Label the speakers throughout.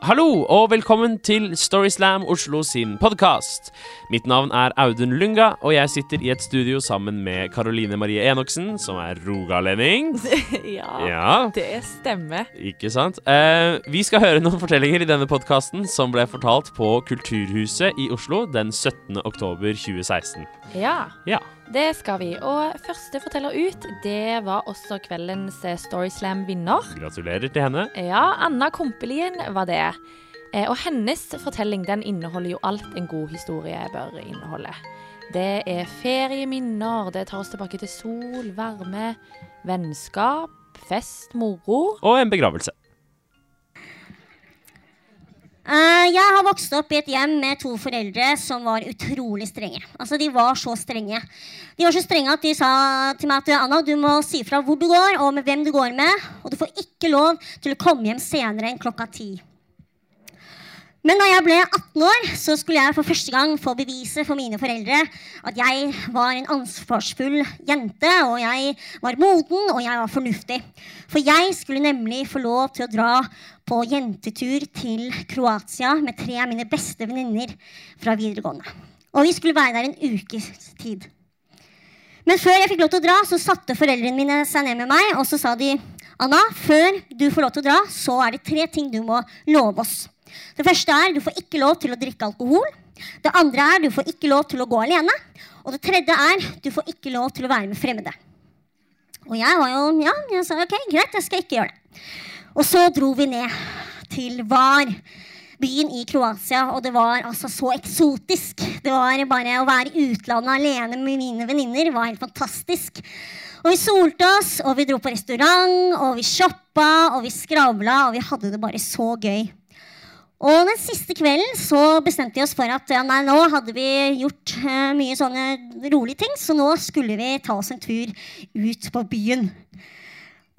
Speaker 1: Hallo og velkommen til Storyslam Oslo sin podkast. Mitt navn er Audun Lunga, og jeg sitter i et studio sammen med Karoline Marie Enoksen, som er rogalending.
Speaker 2: ja,
Speaker 1: Ja,
Speaker 2: det stemmer.
Speaker 1: ikke sant? Eh, vi skal høre noen fortellinger i denne podkasten som ble fortalt på Kulturhuset i Oslo den 17. oktober 2016.
Speaker 2: Ja,
Speaker 1: Ja.
Speaker 2: Det skal vi. Og første forteller ut, det var også kveldens eh, Storyslam-vinner.
Speaker 1: Gratulerer til henne.
Speaker 2: Ja, Anna Kompelien var det. Eh, Og hennes fortelling den inneholder jo alt en god historie bør inneholde. Det er ferieminner, det tar oss tilbake til sol, varme, vennskap, fest, moro.
Speaker 1: Og en begravelse.
Speaker 3: Eh, jeg har vokst opp i et hjem med to foreldre som var utrolig strenge. Altså, De var så strenge. De var så strenge at de sa til meg at Anna, du må si fra hvor du går og med hvem du går med. Og du får ikke lov til å komme hjem senere enn klokka ti. Men da jeg ble 18 år, så skulle jeg for første gang få bevise for mine foreldre at jeg var en ansvarsfull jente, og jeg var moden, og jeg var fornuftig. For jeg skulle nemlig få lov til å dra på jentetur til Kroatia med tre av mine beste venninner fra videregående. Og vi skulle være der en ukes tid. Men før jeg fikk lov til å dra, så satte foreldrene mine seg ned med meg, og så sa de Anna, før du får lov til å dra, så er det tre ting du må love oss. Det første er du får ikke lov til å drikke alkohol. Det andre er du får ikke lov til å gå alene. Og det tredje er du får ikke lov til å være med fremmede. Og jeg var jo Ja, jeg sa ok, greit, jeg skal ikke gjøre det. Og så dro vi ned til Var, byen i Kroatia, og det var altså så eksotisk. Det var bare å være i utlandet alene med mine venninner var helt fantastisk. Og vi solte oss, og vi dro på restaurant, og vi shoppa, og vi skravla, og vi hadde det bare så gøy. Og den siste kvelden så bestemte vi oss for at ja, nei, nå hadde vi gjort eh, mye sånne rolige ting, så nå skulle vi ta oss en tur ut på byen.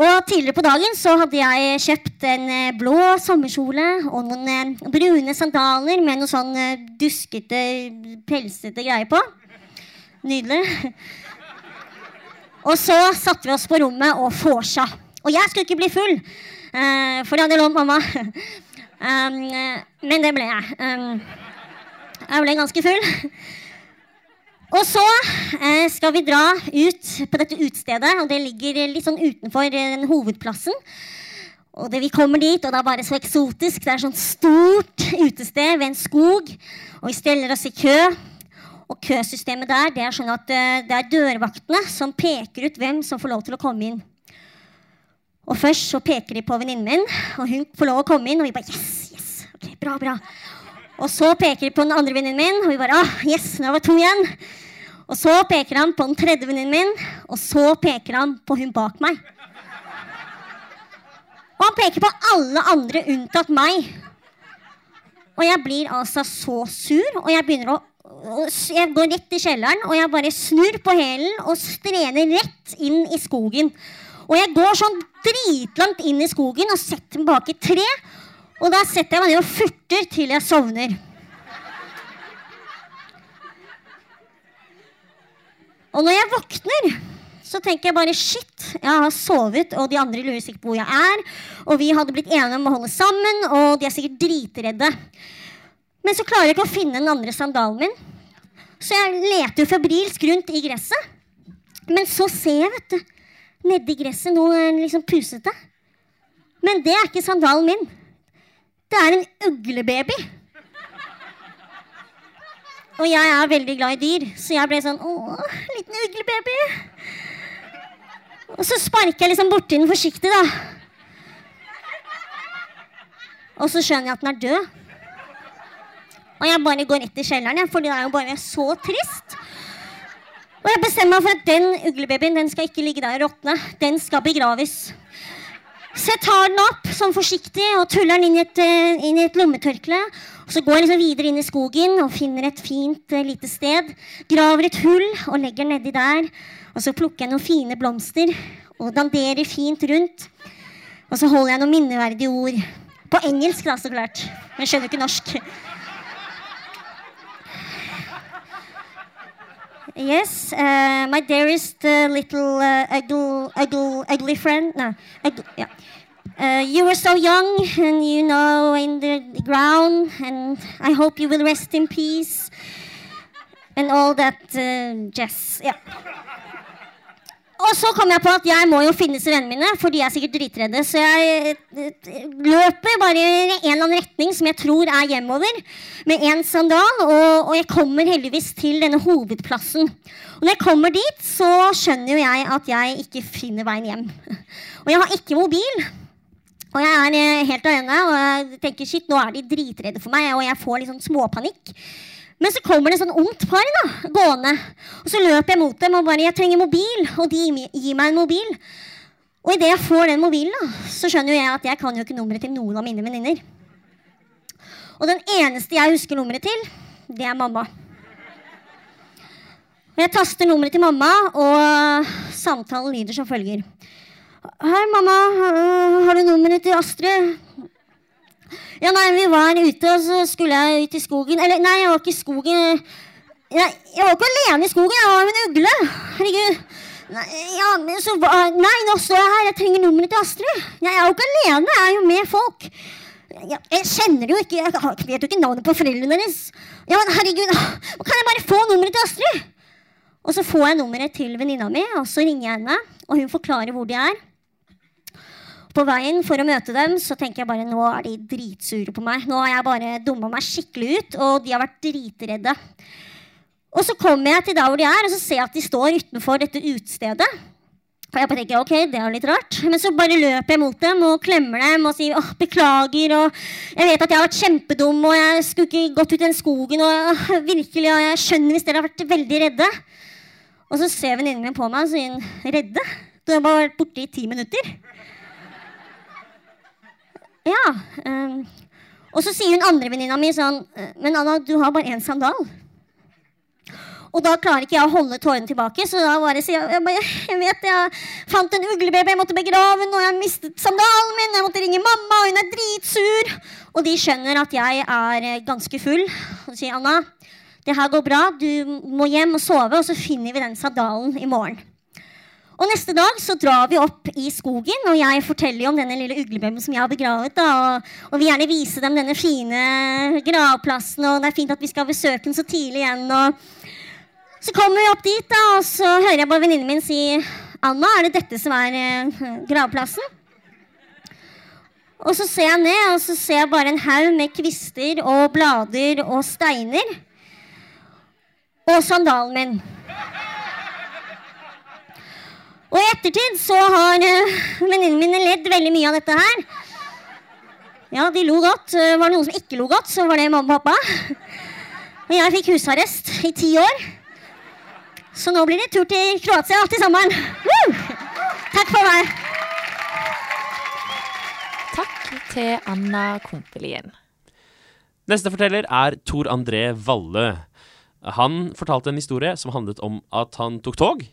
Speaker 3: Og Tidligere på dagen så hadde jeg kjøpt en eh, blå sommerkjole og noen eh, brune sandaler med noe sånn eh, duskete, pelsete greier på. Nydelig. Og så satte vi oss på rommet og vorsa. Og jeg skulle ikke bli full, eh, for det hadde lovt mamma. Um, men det ble jeg. Um, jeg ble ganske full. Og så eh, skal vi dra ut på dette utestedet, og det ligger litt sånn utenfor eh, den hovedplassen. Og det, Vi kommer dit, og det er bare så eksotisk. Det er sånn stort utested ved en skog. Og vi steller oss i kø. Og køsystemet der det er sånn at eh, det er dørvaktene som peker ut hvem som får lov til å komme inn. Og først så peker de på venninnen min, og hun får lov å komme inn. Og vi bare yes, yes, ok, bra, bra. Og så peker de på den andre venninnen min, og vi bare ah, yes, nå var to igjen. Og så peker han på den tredje venninnen min, og så peker han på hun bak meg. Og han peker på alle andre unntatt meg. Og jeg blir altså så sur, og jeg begynner å jeg går rett i kjelleren, og jeg bare snur på hælen og strener rett inn i skogen. Og jeg går sånn dritlangt inn i skogen og setter meg bak et tre. Og da setter jeg meg ned og furter til jeg sovner. Og når jeg våkner, så tenker jeg bare shit, jeg har sovet, og de andre lurer sikkert på hvor jeg er. Og vi hadde blitt enige om å holde sammen, og de er sikkert dritredde. Men så klarer jeg ikke å finne den andre sandalen min. Så jeg leter jo febrilsk rundt i gresset. Men så ser jeg, vet du, nedi gresset noe liksom pusete. Men det er ikke sandalen min. Det er en uglebaby. Og jeg er veldig glad i dyr, så jeg ble sånn Å, liten uglebaby. Og så sparker jeg liksom borti den forsiktig, da. Og så skjønner jeg at den er død. Og jeg bare går rett i kjelleren, for det er jo bare så trist. Og jeg bestemmer meg for at den uglebabyen den skal ikke ligge der og råtne. Den skal begraves. Så jeg tar den opp sånn forsiktig og tuller den inn i et, eh, inn i et lommetørkle. Og så går jeg liksom videre inn i skogen og finner et fint uh, lite sted. Graver et hull og legger den nedi der. Og så plukker jeg noen fine blomster og danderer fint rundt. Og så holder jeg noen minneverdige ord. På engelsk, da, så klart. Men jeg skjønner ikke norsk. Yes, uh, my dearest uh, little uh, ugly, ugly, ugly friend. No, ugly, yeah. Uh, you were so young, and you know, in the, ground, and I hope you will rest in peace. And all that uh, jazz. Ja. Og så kom jeg på at jeg må jo finne disse vennene mine, for de er sikkert dritredde. Så jeg eh, løper bare i en eller annen retning som jeg tror er hjemover, med én sandal. Og, og, jeg kommer heldigvis til denne hovedplassen. Og når jeg kommer dit, så skjønner jo jeg at jeg ikke finner veien hjem. Og jeg har ikke mobil. Og jeg er eh, helt alene og jeg tenker shit, nå er de dritredde for meg, og jeg får litt sånn småpanikk. Men så kommer det sånn ungt par da, gående. Og så løper jeg mot dem og bare 'Jeg trenger mobil.' Og de gir meg en mobil. Og idet jeg får den mobilen, da, så skjønner jo jeg at jeg kan jo ikke nummeret til noen av mine venninner. Og den eneste jeg husker nummeret til, det er mamma. Og jeg taster nummeret til mamma, og samtalen lyder som følger. Hei, mamma. Har du nummeret til Astrid? Ja, nei, vi var ute, og så skulle jeg ut i skogen. Eller, nei, jeg var ikke i skogen. Jeg, jeg var ikke alene i skogen, jeg var med en ugle. Herregud. Nei, ja, så, nei, nå står jeg her. Jeg trenger nummeret til Astrid. Jeg er jo ikke alene, jeg er jo med folk. Jeg, jeg kjenner jo ikke Jeg vet jo ikke navnet på foreldrene deres. Ja, men herregud, Kan jeg bare få nummeret til Astrid? Og så får jeg nummeret til venninna mi, og så ringer jeg henne. Og hun forklarer hvor de er. På veien for å møte dem så tenker jeg bare nå er de dritsure på meg. Nå har jeg bare dumma meg skikkelig ut, og de har vært dritredde. Og så kommer jeg til der hvor de er, og så ser jeg at de står utenfor dette utestedet. Og jeg bare tenker, ok, det er litt rart. Men så bare løper jeg mot dem og klemmer dem og sier åh, beklager. Og jeg vet at jeg har vært kjempedum, og jeg skulle ikke gått ut i den skogen. Og virkelig, og jeg skjønner hvis dere har vært veldig redde. Og så ser venninnen min på meg og sier redde? Du har bare vært borte i ti minutter. Ja. Um, og så sier hun andre venninna mi sånn «Eh, Men Anna, du har bare én sandal. Og da klarer ikke jeg å holde tårene tilbake, så da bare sier jeg jeg, jeg vet jeg fant en uglebaby, jeg måtte begrave henne og jeg mistet sandalen min, jeg måtte ringe mamma, og hun er dritsur. Og de skjønner at jeg er eh, ganske full. Og sier Anna, det her går bra, du må hjem og sove, og så finner vi den sandalen i morgen. Og neste dag så drar vi opp i skogen, og jeg forteller jo om denne lille uglebømmen som jeg har begravet. da, og, og, vil gjerne vise dem denne fine gravplassen, og det er fint at vi skal besøke den så tidlig igjen. og Så kommer vi opp dit, da, og så hører jeg bare venninnen min si Anna, er det dette som er eh, gravplassen? Og så ser jeg ned, og så ser jeg bare en haug med kvister og blader og steiner. Og sandalen min. Og i ettertid så har uh, venninnene mine ledd veldig mye av dette her. Ja, de lo godt. Uh, var det noen som ikke lo godt, så var det mamma og pappa. Og jeg fikk husarrest i ti år. Så nå blir det tur til Kroatia til sommeren. Uh! Takk for meg.
Speaker 2: Takk til Anna Kompelien.
Speaker 1: Neste forteller er Tor André Valle. Han fortalte en historie som handlet om at han tok tog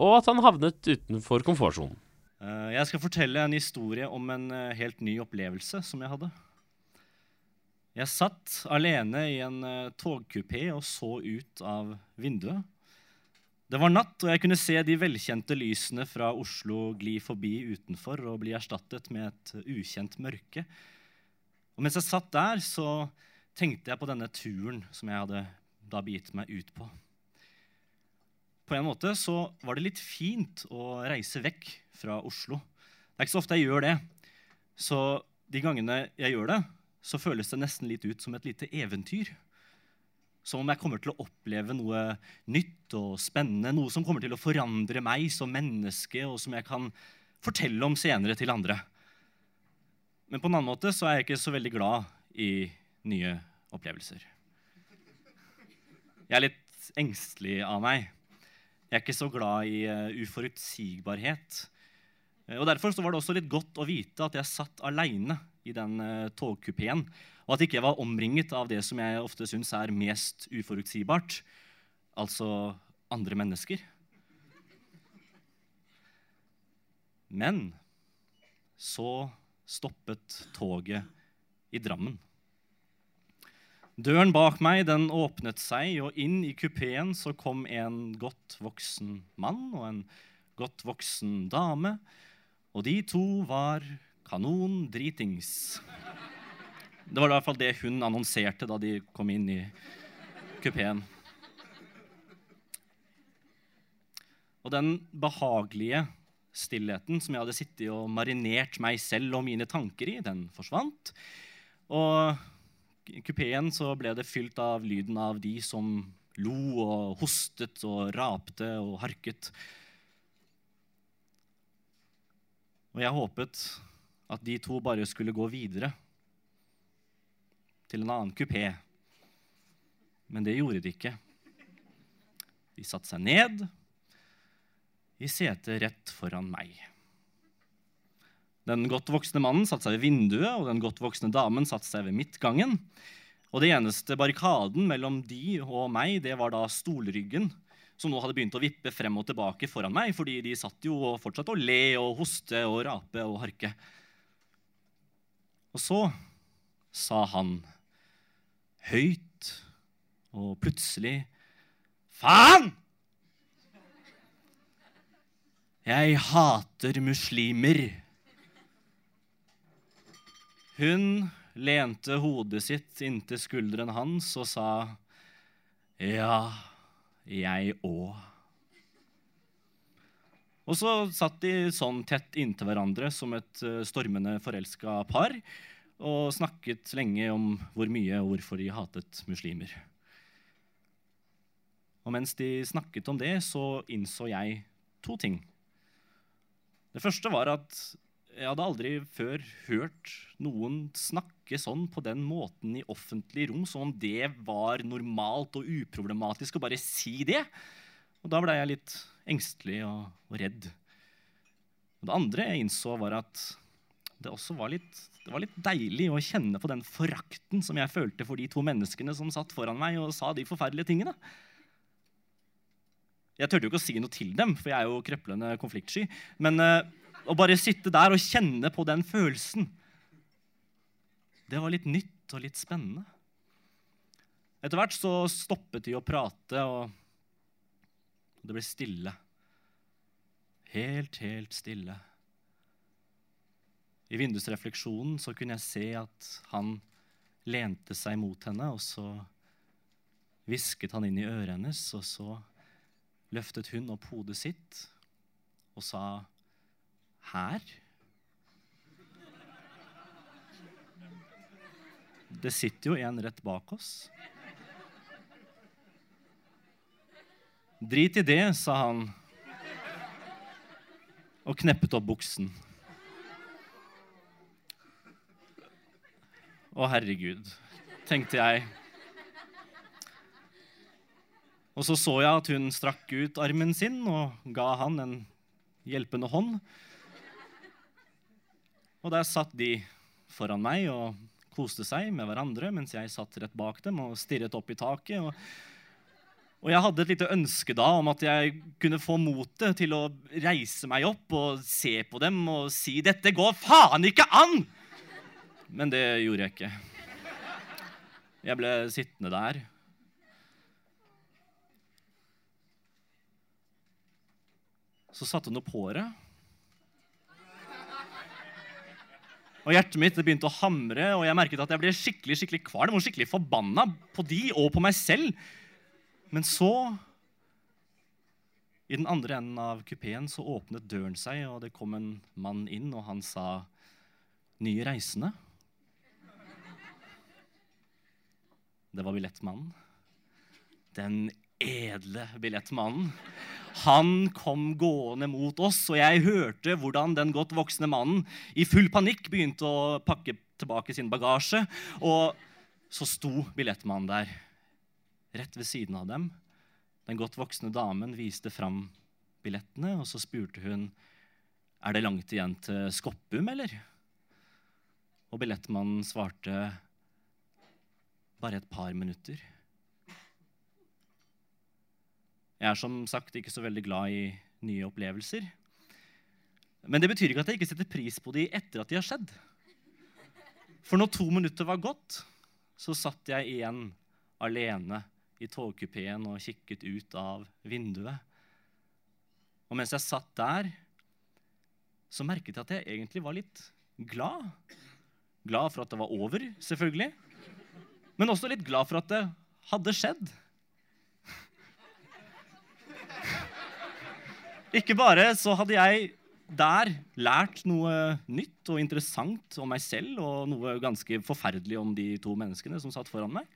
Speaker 1: og at han havnet utenfor komfortsonen.
Speaker 4: Eh, jeg skal fortelle en historie om en eh, helt ny opplevelse som jeg hadde. Jeg satt alene i en eh, togkupé og så ut av vinduet. Det var natt, og jeg kunne se de velkjente lysene fra Oslo gli forbi utenfor og bli erstattet med et ukjent mørke. Og mens jeg satt der, så tenkte jeg på denne turen som jeg hadde da begitt meg ut på på en måte så var det litt fint å reise vekk fra Oslo. Det er ikke så ofte jeg gjør det. Så de gangene jeg gjør det, så føles det nesten litt ut som et lite eventyr. Som om jeg kommer til å oppleve noe nytt og spennende. Noe som kommer til å forandre meg som menneske, og som jeg kan fortelle om senere til andre. Men på en annen måte så er jeg ikke så veldig glad i nye opplevelser. Jeg er litt engstelig av meg. Jeg er ikke så glad i uh, uforutsigbarhet. Uh, og Derfor var det også litt godt å vite at jeg satt aleine i den uh, togkupeen. Og at jeg ikke var omringet av det som jeg ofte syns er mest uforutsigbart. Altså andre mennesker. Men så stoppet toget i Drammen. Døren bak meg den åpnet seg, og inn i kupeen så kom en godt voksen mann og en godt voksen dame. Og de to var Kanon dritings. Det var i hvert fall det hun annonserte da de kom inn i kupeen. Og den behagelige stillheten som jeg hadde sittet og marinert meg selv og mine tanker i, den forsvant. Og kupeen så ble det fylt av lyden av de som lo og hostet og rapte og harket. Og jeg håpet at de to bare skulle gå videre til en annen kupé. Men det gjorde de ikke. De satte seg ned i setet rett foran meg. Den godt voksne mannen satte seg ved vinduet, og den godt voksne damen satte seg ved midtgangen. Og det eneste barrikaden mellom de og meg, det var da stolryggen, som nå hadde begynt å vippe frem og tilbake foran meg, fordi de satt jo og fortsatte å le og hoste og rape og harke. Og så sa han høyt og plutselig Faen! Jeg hater muslimer. Hun lente hodet sitt inntil skulderen hans og sa, Ja, jeg òg. Og så satt de sånn tett inntil hverandre som et eh, stormende forelska par og snakket lenge om hvor mye og hvorfor de hatet muslimer. Og mens de snakket om det, så innså jeg to ting. Det første var at jeg hadde aldri før hørt noen snakke sånn på den måten i offentlig rom, som om det var normalt og uproblematisk å bare si det. Og da ble jeg litt engstelig og, og redd. Det andre jeg innså, var at det også var litt, det var litt deilig å kjenne på den forakten som jeg følte for de to menneskene som satt foran meg og sa de forferdelige tingene. Jeg turte jo ikke å si noe til dem, for jeg er jo krøplende konfliktsky. Men uh, å bare sitte der og kjenne på den følelsen, det var litt nytt og litt spennende. Etter hvert så stoppet de å prate, og det ble stille. Helt, helt stille. I vindusrefleksjonen så kunne jeg se at han lente seg mot henne, og så hvisket han inn i øret hennes, og så løftet hun opp hodet sitt og sa 'Her?' Det sitter jo en rett bak oss. Drit i det, sa han og kneppet opp buksen. Å, herregud, tenkte jeg. Og så så jeg at hun strakk ut armen sin og ga han en hjelpende hånd. Og der satt de foran meg og koste seg med hverandre mens jeg satt rett bak dem og stirret opp i taket. Og, og jeg hadde et lite ønske da om at jeg kunne få motet til å reise meg opp og se på dem og si 'Dette går faen ikke an!' Men det gjorde jeg ikke. Jeg ble sittende der Så satte hun opp håret. Og hjertet mitt begynte å hamre, og jeg merket at jeg ble skikkelig skikkelig kvalm og skikkelig forbanna på de og på meg selv. Men så, i den andre enden av kupeen, så åpnet døren seg, og det kom en mann inn, og han sa, 'Nye reisende'. Det var billettmannen. Den edle billettmannen. Han kom gående mot oss, og jeg hørte hvordan den godt voksne mannen i full panikk begynte å pakke tilbake sin bagasje. Og så sto billettmannen der, rett ved siden av dem. Den godt voksne damen viste fram billettene, og så spurte hun er det langt igjen til Skoppum, eller? Og billettmannen svarte bare et par minutter. Jeg er som sagt ikke så veldig glad i nye opplevelser. Men det betyr ikke at jeg ikke setter pris på de etter at de har skjedd. For når to minutter var gått, så satt jeg igjen alene i togkupeen og kikket ut av vinduet. Og mens jeg satt der, så merket jeg at jeg egentlig var litt glad. Glad for at det var over, selvfølgelig. Men også litt glad for at det hadde skjedd. Ikke bare så hadde jeg der lært noe nytt og interessant om meg selv og noe ganske forferdelig om de to menneskene som satt foran meg.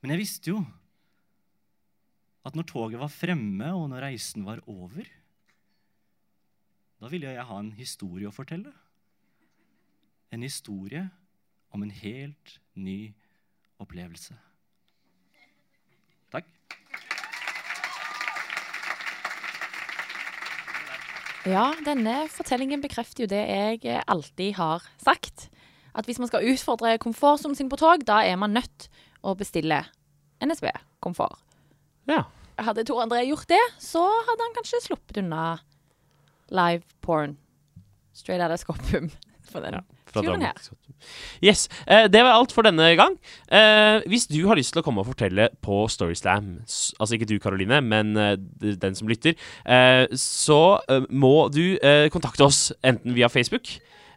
Speaker 4: Men jeg visste jo at når toget var fremme, og når reisen var over, da ville jeg ha en historie å fortelle. En historie om en helt ny opplevelse.
Speaker 2: Ja, denne fortellingen bekrefter jo det jeg alltid har sagt. At hvis man skal utfordre komfortsonen sin på tog, da er man nødt å bestille NSB komfort.
Speaker 1: Ja.
Speaker 2: Hadde Tor André gjort det, så hadde han kanskje sluppet unna live porn. Straight out of Skoppum. For den
Speaker 1: Ja, fra Teater. Yes, eh, Det var alt for denne gang. Eh, hvis du har lyst til å komme og fortelle på Storyslam, altså ikke du Karoline, men eh, den som lytter, eh, så må du kontakte oss enten via Facebook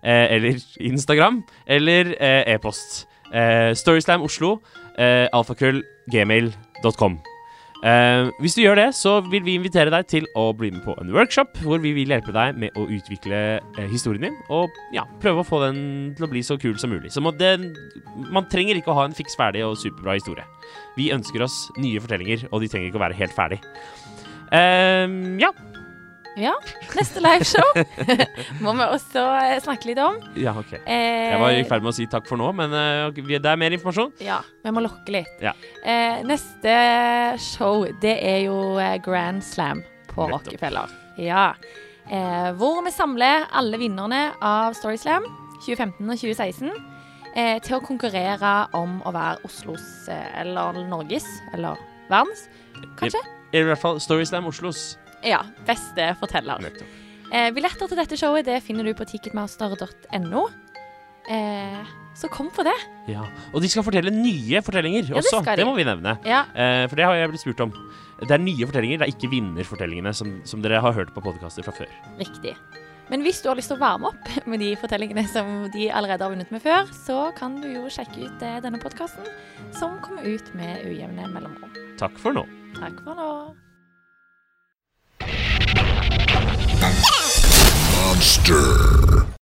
Speaker 1: eh, eller Instagram eller e-post. Eh, Storyslam Oslo, alfakrøll, gmail.com. Eh, hvis du gjør det, så vil vi invitere deg til å bli med på en workshop hvor vi vil hjelpe deg med å utvikle eh, historien din og ja, prøve å få den til å bli så kul som mulig. Så må det, man trenger ikke å ha en fiks ferdig og superbra historie. Vi ønsker oss nye fortellinger, og de trenger ikke å være helt ferdig. Eh, ja.
Speaker 2: Ja. Neste liveshow må vi også eh, snakke litt om.
Speaker 1: ja, ok.
Speaker 2: Eh,
Speaker 1: Jeg var i ferd med å si takk for nå, men eh, det er mer informasjon.
Speaker 2: Ja, vi må lokke litt.
Speaker 1: Ja.
Speaker 2: Eh, neste show, det er jo eh, Grand Slam på
Speaker 1: Nettopp.
Speaker 2: Rockefeller. Ja. Eh, hvor vi samler alle vinnerne av Storyslam 2015 og 2016 eh, til å konkurrere om å være Oslos, eh, eller Norges, eller verdens, kanskje?
Speaker 1: I hvert fall Storyslam Oslos.
Speaker 2: Ja, beste forteller.
Speaker 1: Nettopp.
Speaker 2: Eh, billetter til dette showet det finner du på ticketmaster.no. Eh, så kom på det.
Speaker 1: Ja. Og de skal fortelle nye fortellinger
Speaker 2: Ja, det
Speaker 1: også.
Speaker 2: skal de.
Speaker 1: det må vi nevne.
Speaker 2: Ja,
Speaker 1: Eh, for det har jeg blitt spurt om. Det er nye fortellinger, det er ikke vinnerfortellingene som, som dere har hørt på podkaster fra før.
Speaker 2: riktig. Men hvis du har lyst til å varme opp med de fortellingene som de allerede har vunnet med før, så kan du jo sjekke ut eh, denne podkasten, som kommer ut med ujevne mellomrom.
Speaker 1: Takk for nå.
Speaker 2: Takk for nå.
Speaker 5: Monster.